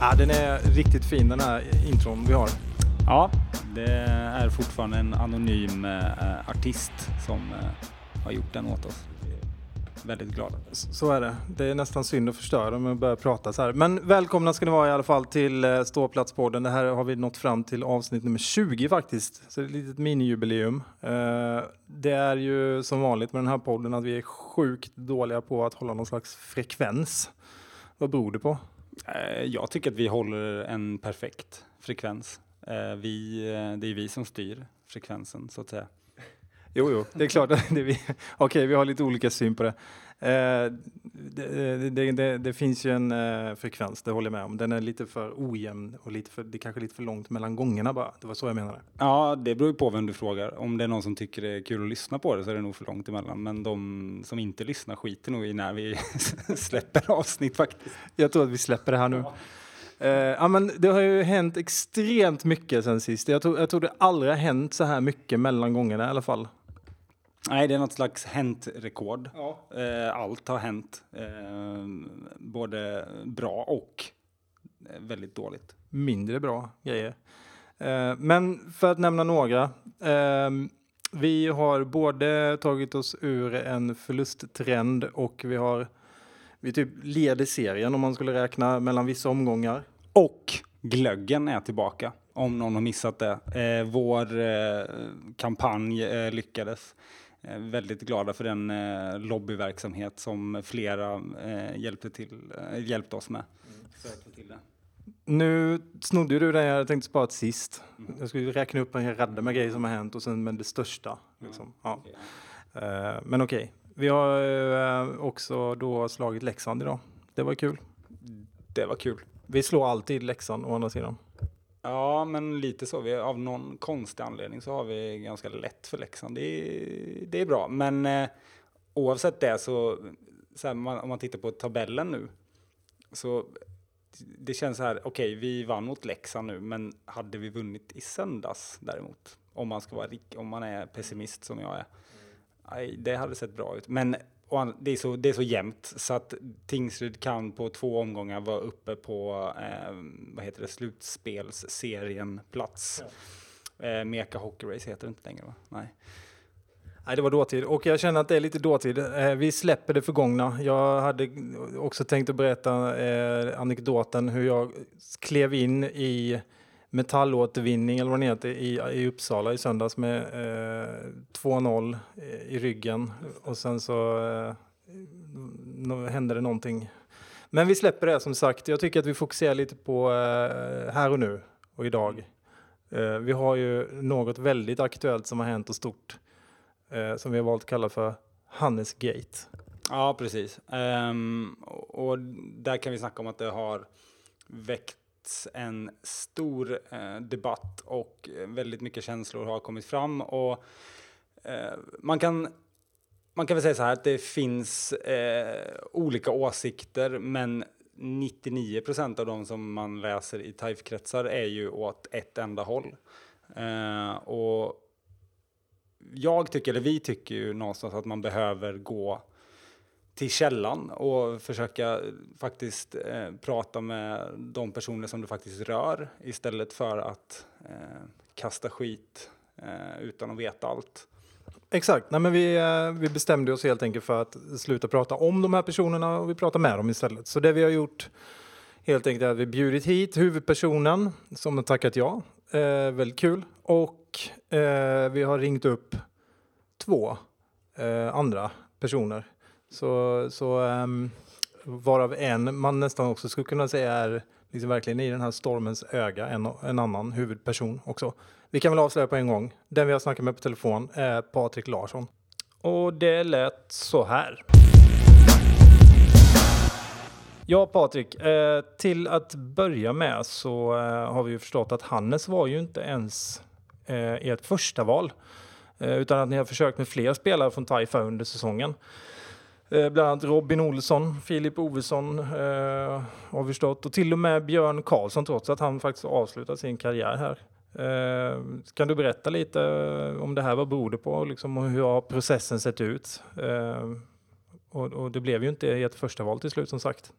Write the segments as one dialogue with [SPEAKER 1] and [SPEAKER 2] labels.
[SPEAKER 1] Ja, den är riktigt fin den här intron vi har.
[SPEAKER 2] Ja, det är fortfarande en anonym eh, artist som eh, har gjort den åt oss. Väldigt glada.
[SPEAKER 1] Så är det. Det är nästan synd att förstöra med att börja prata så här. Men välkomna ska ni vara i alla fall till eh, Ståplatspodden. Det här har vi nått fram till avsnitt nummer 20 faktiskt. Så det är ett litet minijubileum. Eh, Det är ju som vanligt med den här podden att vi är sjukt dåliga på att hålla någon slags frekvens. Vad beror det på?
[SPEAKER 2] Eh, Jag tycker att vi håller en perfekt frekvens. Vi, det är vi som styr frekvensen så att säga.
[SPEAKER 1] Jo, jo, det är klart. det är vi. Okej, har lite olika syn på det. Eh, det, det, det. det finns ju en eh, frekvens, det håller jag med om. Den är lite för ojämn och lite för, det är kanske lite för långt mellan gångerna bara. Det var så jag menade.
[SPEAKER 2] Ja, det beror ju på vem du frågar. Om det är någon som tycker det är kul att lyssna på det så är det nog för långt emellan. Men de som inte lyssnar skiter nog i när vi släpper avsnitt faktiskt.
[SPEAKER 1] Jag tror att vi släpper det här nu. Eh, ja, men det har ju hänt extremt mycket sen sist. Jag tror, jag tror det aldrig har hänt så här mycket mellan gångerna i alla fall.
[SPEAKER 2] Nej, det är något slags hänt-rekord.
[SPEAKER 1] Ja.
[SPEAKER 2] Eh, Allt har hänt. Eh, Både bra och eh, väldigt dåligt.
[SPEAKER 1] mindre bra grejer. Men för att nämna några. vi har både tagit oss ur en förlusttrend och vi har vi typ leder serien om man skulle räkna mellan vissa omgångar.
[SPEAKER 2] Och glöggen är tillbaka, om någon har missat det. Eh, vår eh, kampanj eh, lyckades. Eh, väldigt glada för den eh, lobbyverksamhet som flera eh, hjälpte, till, eh, hjälpte oss med. Det.
[SPEAKER 1] Nu snodde du den jag tänkte spara till sist. Jag skulle räkna upp en hel radda med grejer som har hänt och sen med det största. Liksom. Ja. Eh, men okej, vi har eh, också då slagit Leksand idag. Det var kul.
[SPEAKER 2] Det var kul.
[SPEAKER 1] Vi slår alltid Leksand å andra sidan.
[SPEAKER 2] Ja, men lite så. Vi, av någon konstig anledning så har vi ganska lätt för Leksand. Det är, det är bra, men eh, oavsett det så, så här, man, om man tittar på tabellen nu så det känns så här, okej, vi vann mot Leksand nu, men hade vi vunnit i söndags däremot, om man ska vara om man är pessimist som jag är, nej, det hade sett bra ut. Men och det är, så, det är så jämnt så att Tingsryd kan på två omgångar vara uppe på eh, vad heter det, slutspelsserien plats. Eh, Meka Hockey Race heter det inte längre va? Nej.
[SPEAKER 1] Nej, det var dåtid. Och jag känner att det är lite dåtid. Eh, vi släpper det förgångna. Jag hade också tänkt att berätta eh, anekdoten hur jag klev in i metallåtervinning eller vad det heter i, i Uppsala i söndags med eh, 2-0 i ryggen. Och sen så eh, hände det någonting. Men vi släpper det som sagt. Jag tycker att vi fokuserar lite på eh, här och nu och idag. Eh, vi har ju något väldigt aktuellt som har hänt och stort eh, som vi har valt att kalla för Hannes Gate.
[SPEAKER 2] Ja, precis. Ehm, och, där kan vi snacka om att det har en stor eh, debatt och eh, väldigt mycket känslor har kommit fram. Och eh, man kan man kan väl säga så här att det finns eh, olika åsikter, men 99 procent av de som man läser i TIFE-kretsar är ju åt ett enda håll. Eh, och jag tycker, eller vi tycker ju någonstans att man behöver gå till källan och försöka faktiskt eh, prata med de personer som det faktiskt rör istället för att eh, kasta skit eh, utan att veta allt.
[SPEAKER 1] Exakt, Nej, men vi, eh, vi bestämde oss helt enkelt för att sluta prata om de här personerna och vi pratar med dem istället. Så det vi har gjort helt enkelt är att vi bjudit hit huvudpersonen som har tackat ja. Eh, väldigt kul. Och eh, vi har ringt upp två eh, andra personer. Så, så um, varav en man nästan också skulle kunna säga är liksom verkligen i den här stormens öga, en, en annan huvudperson också. Vi kan väl avslöja på en gång. Den vi har snackat med på telefon är Patrik Larsson. Och det lät så här. Ja, Patrik. Eh, till att börja med så eh, har vi ju förstått att Hannes var ju inte ens eh, ert första val. Eh, utan att ni har försökt med fler spelare från Taifa under säsongen. Eh, bland annat Robin Olsson, Filip Ovesson eh, har vi förstått och till och med Björn Karlsson trots att han faktiskt avslutat sin karriär här. Eh, kan du berätta lite eh, om det här, vad beror det på liksom, och hur har processen sett ut? Eh, och, och, det blev ju inte ert första val till slut som sagt.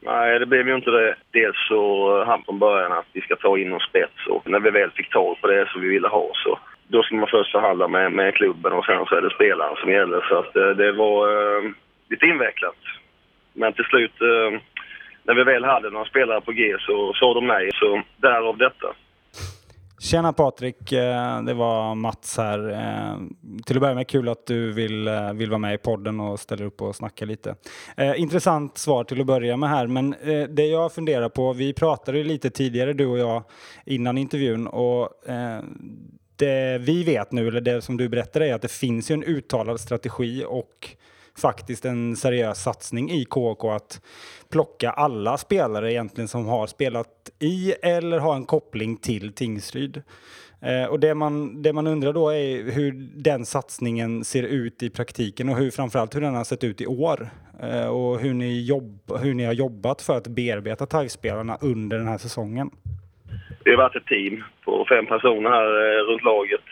[SPEAKER 3] Nej, det blev ju inte det. Dels så eh, han från början att vi ska ta in någon spets och när vi väl fick tag på det som vi ville ha så då ska man först förhandla med, med klubben och sen så är det spelaren som gäller. Så att eh, det var eh, lite invecklat. Men till slut, eh, när vi väl hade några spelare på G så sa de nej, så därav detta.
[SPEAKER 2] Tjena Patrik, eh, det var Mats här. Eh, till att börja med kul att du vill, eh, vill vara med i podden och ställer upp och snacka lite. Intressant svar till att börja med här, men det jag funderar på, vi pratade lite tidigare du och jag innan intervjun och det eh, vi vet nu, eller det som du berättade, är att det finns ju en uttalad strategi och faktiskt en seriös satsning i KK att plocka alla spelare egentligen som har spelat i eller har en koppling till Tingsryd. Eh, och det man, det man undrar då är hur den satsningen ser ut i praktiken och hur framförallt hur den har sett ut i år. Eh, och hur ni, jobb, hur ni har jobbat för att bearbeta TIFE-spelarna under den här säsongen.
[SPEAKER 3] Vi har varit ett team på fem personer här eh, runt laget.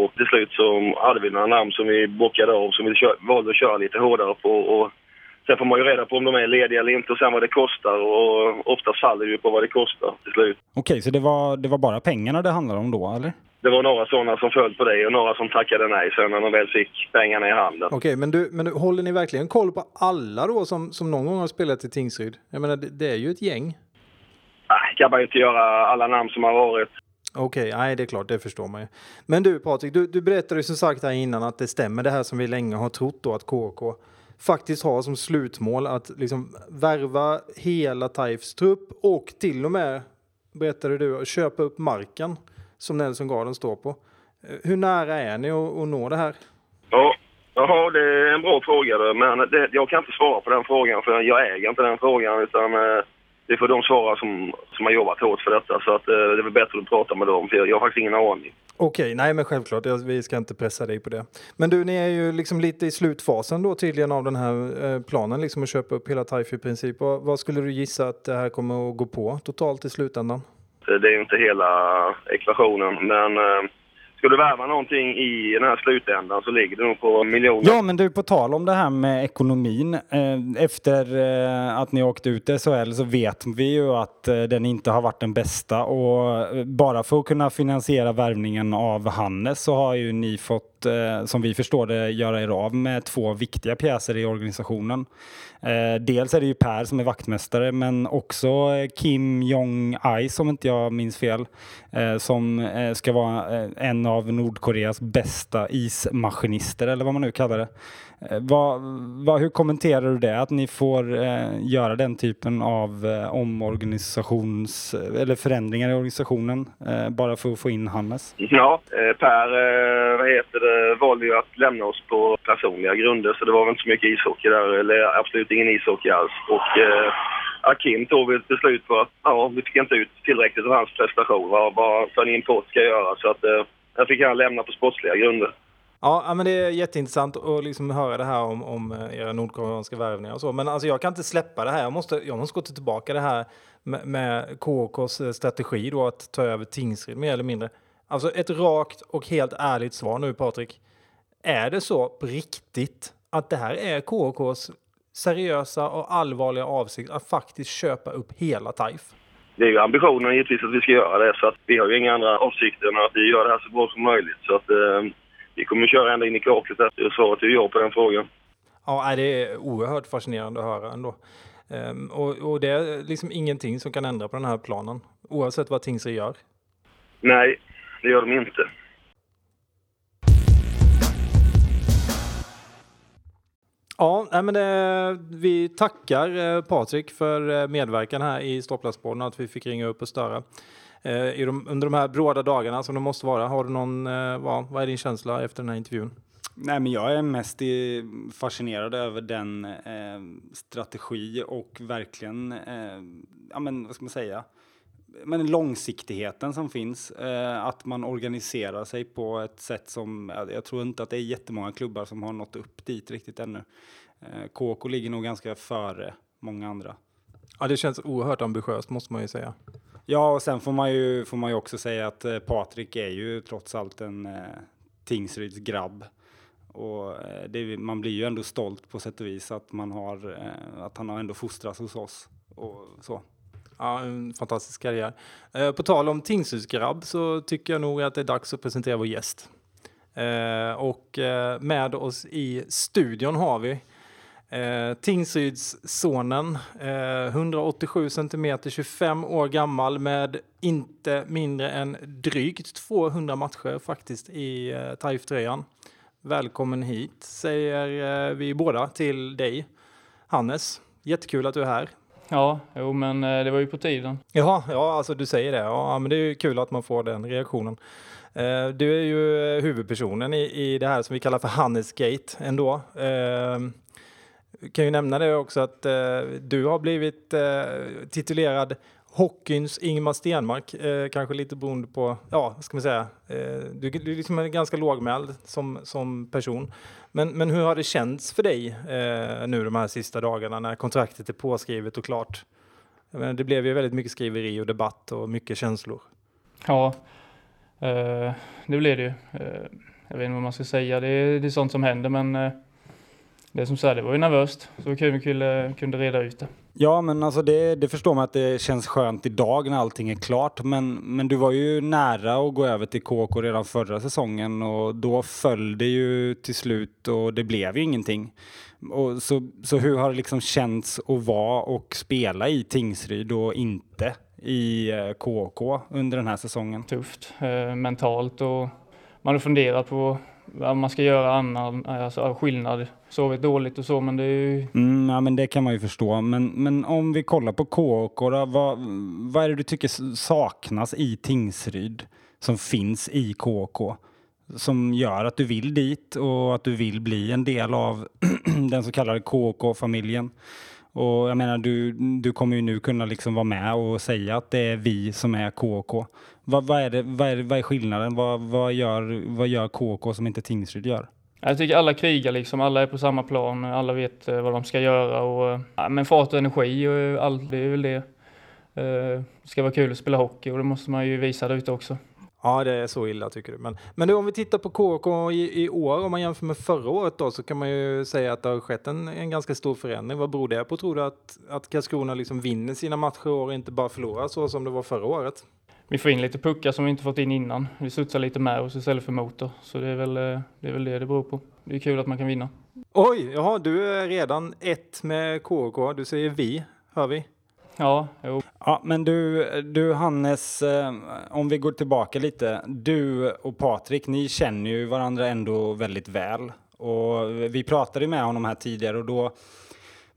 [SPEAKER 3] Och till slut så hade vi några namn som vi bockade av som vi kör, valde att köra lite hårdare på. Och sen får man ju reda på om de är lediga eller inte och sen vad det kostar. Och oftast faller det ju på vad det kostar till slut.
[SPEAKER 2] Okej, så det var, det var bara pengarna det handlade om då, eller?
[SPEAKER 3] Det var några sådana som föll på det och några som tackade nej sen när de väl fick pengarna i handen.
[SPEAKER 1] Okej, men, du, men du, håller ni verkligen koll på alla då som, som någon gång har spelat i Tingsryd? Jag menar, det, det är ju ett gäng.
[SPEAKER 3] Kan man inte göra alla namn som har varit.
[SPEAKER 1] Okej, okay, nej det är klart, det förstår man ju. Men du Patrik, du, du berättade ju som sagt här innan att det stämmer det här som vi länge har trott då att KK faktiskt har som slutmål att liksom värva hela TIFes trupp och till och med, berättade du, köpa upp marken som Nelson Garden står på. Eh, hur nära är ni att, att nå det här?
[SPEAKER 3] Ja, Jaha, det är en bra fråga men det, jag kan inte svara på den frågan för jag äger inte den frågan utan eh, det får de svara som, som har jobbat hårt för detta. Så att, eh, det är väl bättre att prata med dem, för jag, jag har faktiskt ingen aning.
[SPEAKER 1] Okej, nej men självklart, vi ska inte pressa dig på det. Men du, ni är ju liksom lite i slutfasen då tydligen av den här eh, planen, liksom att köpa upp hela Taifu i princip. Vad, vad skulle du gissa att det här kommer att gå på totalt i slutändan?
[SPEAKER 3] Det är ju inte hela ekvationen, men eh, Ska du värva någonting i den här slutändan så ligger det nog på miljoner.
[SPEAKER 2] Ja, men du, på tal om det här med ekonomin. Eh, efter eh, att ni åkte ut i SHL så vet vi ju att eh, den inte har varit den bästa och bara för att kunna finansiera värvningen av Hannes så har ju ni fått som vi förstår det, göra er av med två viktiga pjäser i organisationen. dels är det ju Per som är vaktmästare, men också Kim Jong-Ai, som inte jag minns fel, som ska vara en av av Nordkoreas bästa ismaskinister eller vad man nu kallar det. Eh, vad, vad, hur kommenterar du det, att ni får eh, göra den typen av eh, omorganisations eller förändringar i organisationen eh, bara för att få in Hannes?
[SPEAKER 3] Ja, eh, Per eh, vad heter det, valde ju att lämna oss på personliga grunder så det var väl inte så mycket ishockey där, eller absolut ingen ishockey alls. Och eh, Akim tog ett beslut på att ja, vi fick inte ut tillräckligt av hans prestation, vad, vad en import ska göra. Så att eh, där fick han lämna på sportsliga grunder.
[SPEAKER 1] Ja, men det är jätteintressant att liksom höra det här om, om eh, era nordkoreanska värvningar och så. Men alltså, jag kan inte släppa det här. Jag måste, jag måste gå tillbaka det här med, med KKs eh, strategi då att ta över Tingsryd mer eller mindre. Alltså ett rakt och helt ärligt svar nu Patrik. Är det så på riktigt att det här är KKs seriösa och allvarliga avsikt att faktiskt köpa upp hela TAIF?
[SPEAKER 3] Det är ju ambitionen givetvis att vi ska göra det. Så att vi har ju inga andra avsikter än att vi gör det här så bra som möjligt. Så att eh, vi kommer att köra ända in i kaklet. Svaret är ja på den frågan.
[SPEAKER 1] Ja, det är oerhört fascinerande att höra ändå. Um, och, och, det är liksom ingenting som kan ändra på den här planen, oavsett vad Tingsryd gör?
[SPEAKER 3] Nej, det gör de inte.
[SPEAKER 1] Ja, men det, vi tackar eh, Patrik för eh, medverkan här i Stopplastpodden att vi fick ringa upp och störa. I de, under de här bråda dagarna som det måste vara, har du någon, vad, vad är din känsla efter den här intervjun?
[SPEAKER 2] Nej, men jag är mest fascinerad över den eh, strategi och verkligen, eh, ja men vad ska man säga, men långsiktigheten som finns. Eh, att man organiserar sig på ett sätt som, jag tror inte att det är jättemånga klubbar som har nått upp dit riktigt ännu. Eh, KK ligger nog ganska före många andra.
[SPEAKER 1] Ja, det känns oerhört ambitiöst måste man ju säga.
[SPEAKER 2] Ja, och sen får man ju, får man ju också säga att eh, Patrik är ju trots allt en eh, Tingsryds grabb. Och eh, det, man blir ju ändå stolt på sätt och vis att, man har, eh, att han har ändå fostrats hos oss. Och så.
[SPEAKER 1] Ja, en fantastisk karriär. Eh, på tal om Tingsrydsgrabb så tycker jag nog att det är dags att presentera vår gäst. Eh, och eh, med oss i studion har vi eh, Tingsrydssonen, eh, 187 centimeter, 25 år gammal med inte mindre än drygt 200 matcher faktiskt i eh, TAIF-tröjan. Välkommen hit säger eh, vi båda till dig, Hannes. Jättekul att du är här.
[SPEAKER 4] Ja, jo, men eh, det var ju på tiden.
[SPEAKER 1] Ja, ja, alltså du säger det. Ja, men det är ju kul att man får den reaktionen. Eh, du är ju eh, huvudpersonen i, i det här som vi kallar för Hannesgate ändå. Eh, kan ju nämna det också att eh, du har blivit eh, titulerad Hockeyns Ingmar Stenmark, eh, kanske lite beroende på, ja, ska man säga, eh, du, du liksom är ganska lågmäld som, som person. Men, men hur har det känts för dig eh, nu de här sista dagarna när kontraktet är påskrivet och klart? Jag menar, det blev ju väldigt mycket skriveri och debatt och mycket känslor.
[SPEAKER 4] Ja, eh, det blev det ju. Eh, jag vet inte vad man ska säga. Det är, det är sånt som händer, men eh, det som sagt, det var ju nervöst. Så kul vi kunde, kunde reda ut det.
[SPEAKER 2] Ja, men alltså det, det förstår man att det känns skönt idag när allting är klart. Men, men du var ju nära att gå över till KK redan förra säsongen och då föll det ju till slut och det blev ju ingenting. Och så, så hur har det liksom känts att vara och spela i Tingsryd och inte i eh, KK under den här säsongen?
[SPEAKER 4] Tufft eh, mentalt och man har funderat på vad man ska göra annan, alltså skillnad. Sovit dåligt och så, men det är ju
[SPEAKER 2] Mm, ja, men det kan man ju förstå. Men, men om vi kollar på KK, då, vad, vad är det du tycker saknas i Tingsryd som finns i KK? Som gör att du vill dit och att du vill bli en del av den så kallade KK-familjen. Och jag menar, du, du kommer ju nu kunna liksom vara med och säga att det är vi som är KK. Vad, vad, är, det, vad, är, vad är skillnaden? Vad, vad, gör, vad gör KK som inte Tingsryd gör?
[SPEAKER 4] Jag tycker alla krigar liksom, alla är på samma plan, alla vet eh, vad de ska göra och eh, ja, men fart och energi och allt, det är väl det. Eh, Det ska vara kul att spela hockey och det måste man ju visa där ute också.
[SPEAKER 1] Ja, det är så illa tycker du. Men, men nu om vi tittar på KK i, i år, om man jämför med förra året då, så kan man ju säga att det har skett en, en ganska stor förändring. Vad beror det på? Tror du att, att Karlskrona liksom vinner sina matcher och inte bara förlorar så som det var förra året?
[SPEAKER 4] Vi får in lite puckar som vi inte fått in innan. Vi studsar lite med oss istället för motor. Så det är väl eh, det, är väl det det beror på. Det är kul att man kan vinna.
[SPEAKER 1] Oj, jaha, du är redan ett med KK. Du säger vi, hör vi?
[SPEAKER 4] Ja, jo.
[SPEAKER 2] Ja, men du, du Hannes, eh, om vi går tillbaka lite. Du och Patrik, ni känner ju varandra ändå väldigt väl. Och vi pratade med honom här tidigare och då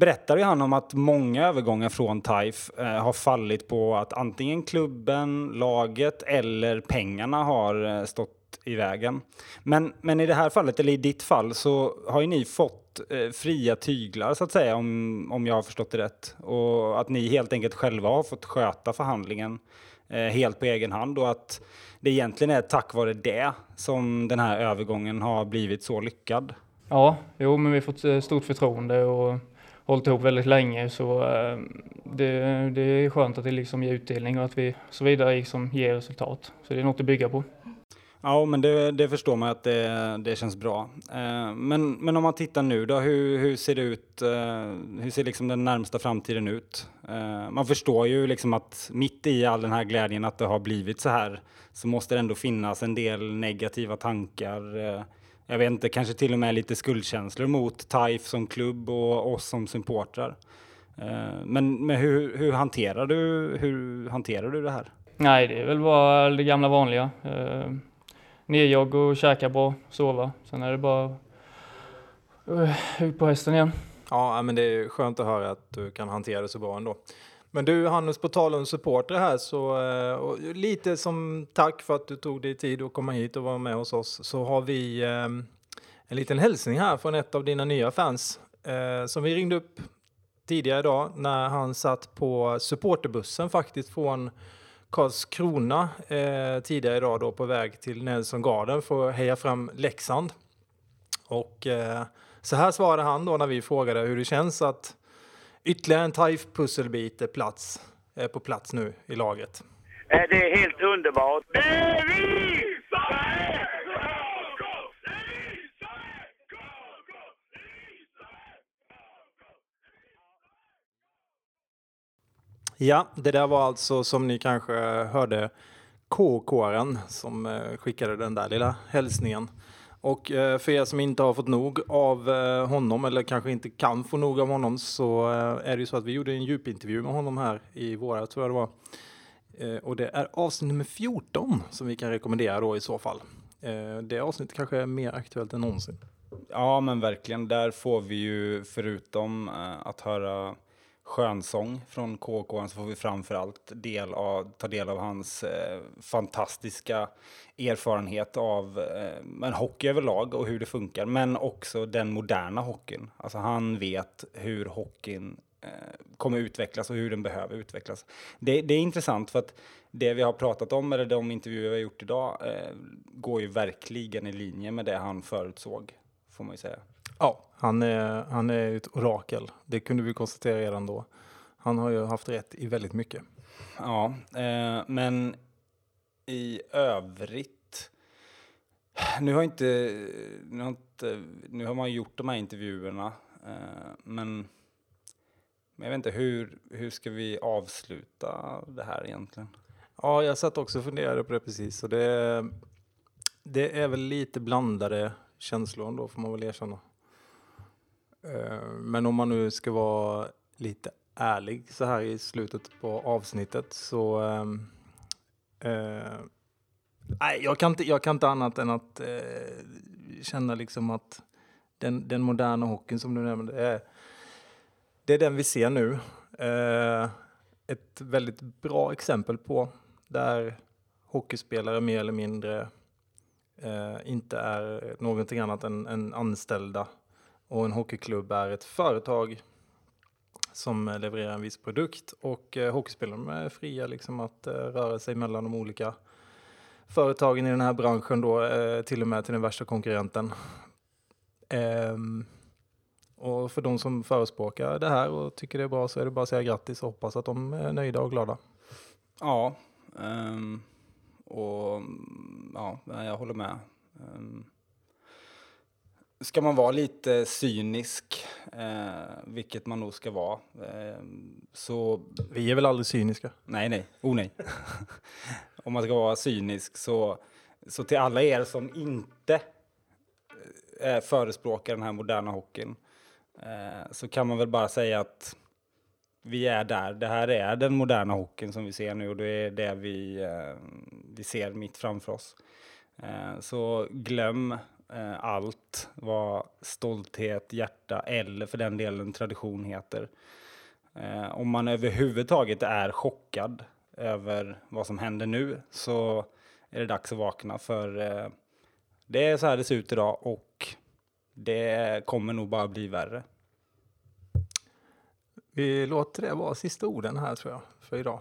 [SPEAKER 2] berättar ju han om att många övergångar från TAIF eh, har fallit på att antingen klubben, laget eller pengarna har eh, stått i vägen. Men, men i det här fallet, eller i ditt fall, så har ju ni fått eh, fria tyglar så att säga, om, om jag har förstått det rätt. Och att ni helt enkelt själva har fått sköta förhandlingen eh, helt på egen hand och att det egentligen är tack vare det som den här övergången har blivit så lyckad.
[SPEAKER 4] Ja, jo, men vi har fått eh, stort förtroende och hållit ihop väldigt länge så eh, det, det är skönt att det liksom ger utdelning och att vi så vidare liksom ger resultat. Så det är något att bygga på.
[SPEAKER 2] Ja, men det, det förstår man att det, det känns bra. Eh, men, men om man tittar nu då, hur, hur ser det ut? Eh, hur ser liksom den närmsta framtiden ut? Eh, man förstår ju liksom att mitt i all den här glädjen att det har blivit så här så måste det ändå finnas en del negativa tankar. Eh, jag vet inte, kanske till och med lite skuldkänslor mot TAIF som klubb och oss som supportrar. Eh, men men hur, hur, hanterar du, hur hanterar du det här?
[SPEAKER 4] Nej, det är väl bara det gamla vanliga. Eh, nerjogg och käka bra, sova. Sen är det bara eh, ut på hästen igen.
[SPEAKER 1] Ja, men det är skönt att höra att du kan hantera det så bra ändå. Men du Hannes, på tal om supportrar här så eh, och lite som tack för att du tog dig tid att komma hit och vara med hos oss så har vi eh, en liten hälsning här från ett av dina nya fans eh, som vi ringde upp tidigare idag när han satt på supporterbussen faktiskt från Karlskrona eh, tidigare idag då på väg till Nelson Garden för att heja fram Leksand. Och eh, Så här svarade han då när vi frågade hur det känns att ytterligare en TIFE-pusselbit är, plats, är på plats nu i laget.
[SPEAKER 5] Det är helt underbart.
[SPEAKER 1] Ja, det där var alltså som ni kanske hörde KK-aren som eh, skickade den där lilla hälsningen. Och eh, för er som inte har fått nog av eh, honom eller kanske inte kan få nog av honom så eh, är det ju så att vi gjorde en djupintervju med honom här i våra, tror jag det var. Och det är avsnitt nummer 14 som vi kan rekommendera då i så fall. Det avsnittet kanske är mer aktuellt än någonsin.
[SPEAKER 2] Ja, men verkligen. Där får vi ju förutom att höra skönsång från KK så får vi framförallt del av, ta del av hans eh, fantastiska erfarenhet av eh, men hockey överlag och hur det funkar, men också den moderna hockeyn. Alltså han vet hur hockeyn eh, kommer utvecklas och hur den behöver utvecklas. Det, det är intressant för att det vi har pratat om, eller de intervjuer vi har gjort idag, eh, går ju verkligen i linje med det han förutsåg, får man ju säga.
[SPEAKER 1] Ja, han är, han är ett orakel. Det kunde vi konstatera redan då. Han har ju haft rätt i väldigt mycket.
[SPEAKER 2] Ja, eh, men i övrigt. Nu har inte, nu har inte, nu har man gjort de här intervjuerna, eh, men, men jag vet inte hur, hur ska vi avsluta det här egentligen?
[SPEAKER 1] Ja, jag satt också och funderade på det precis. Och det, det är väl lite blandade känslor ändå, får man väl erkänna. Eh, men om man nu ska vara lite ärlig så här i slutet på avsnittet så... Ehm, eh, nej, jag kan, inte, jag kan inte annat än att eh, känna liksom att den, den moderna hockeyn som du nämnde, det är, det är den vi ser nu. Ett väldigt bra exempel på där hockeyspelare mer eller mindre inte är någonting annat än, än anställda och en hockeyklubb är ett företag som levererar en viss produkt och eh, hockeyspelarna är fria liksom att eh, röra sig mellan de olika företagen i den här branschen då, eh, till och med till den värsta konkurrenten. Ehm, och för de som förespråkar det här och tycker det är bra så är det bara att säga grattis och hoppas att de är nöjda och glada.
[SPEAKER 2] Ja, um, och ja, jag håller med. Um, ska man vara lite cynisk, eh, vilket man nog ska vara, ehm, så
[SPEAKER 1] Vi är väl aldrig cyniska?
[SPEAKER 2] Nej, nej. Oh, nej. Om man ska vara cynisk så, så till alla er som inte eh, förespråkar den här moderna hockeyn eh, så kan man väl bara säga att vi är där. Det här är den moderna hockeyn som vi ser nu och det är det vi, eh, vi ser mitt framför oss. Eh, så glöm eh, allt vad stolthet, hjärta eller för den delen tradition heter. Eh, om man överhuvudtaget är chockad över vad som händer nu så är det dags att vakna för eh, det är så här det ser ut idag och det kommer nog bara bli värre.
[SPEAKER 1] Vi låter det vara sista orden här tror jag, för idag.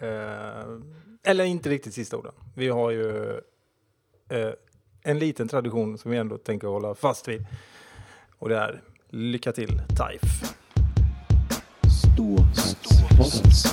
[SPEAKER 1] Eh, eller inte riktigt sista orden. Vi har ju eh, en liten tradition som vi ändå tänker hålla fast vid. Och det är lycka till TAIF!
[SPEAKER 6] Stå, stå, stå,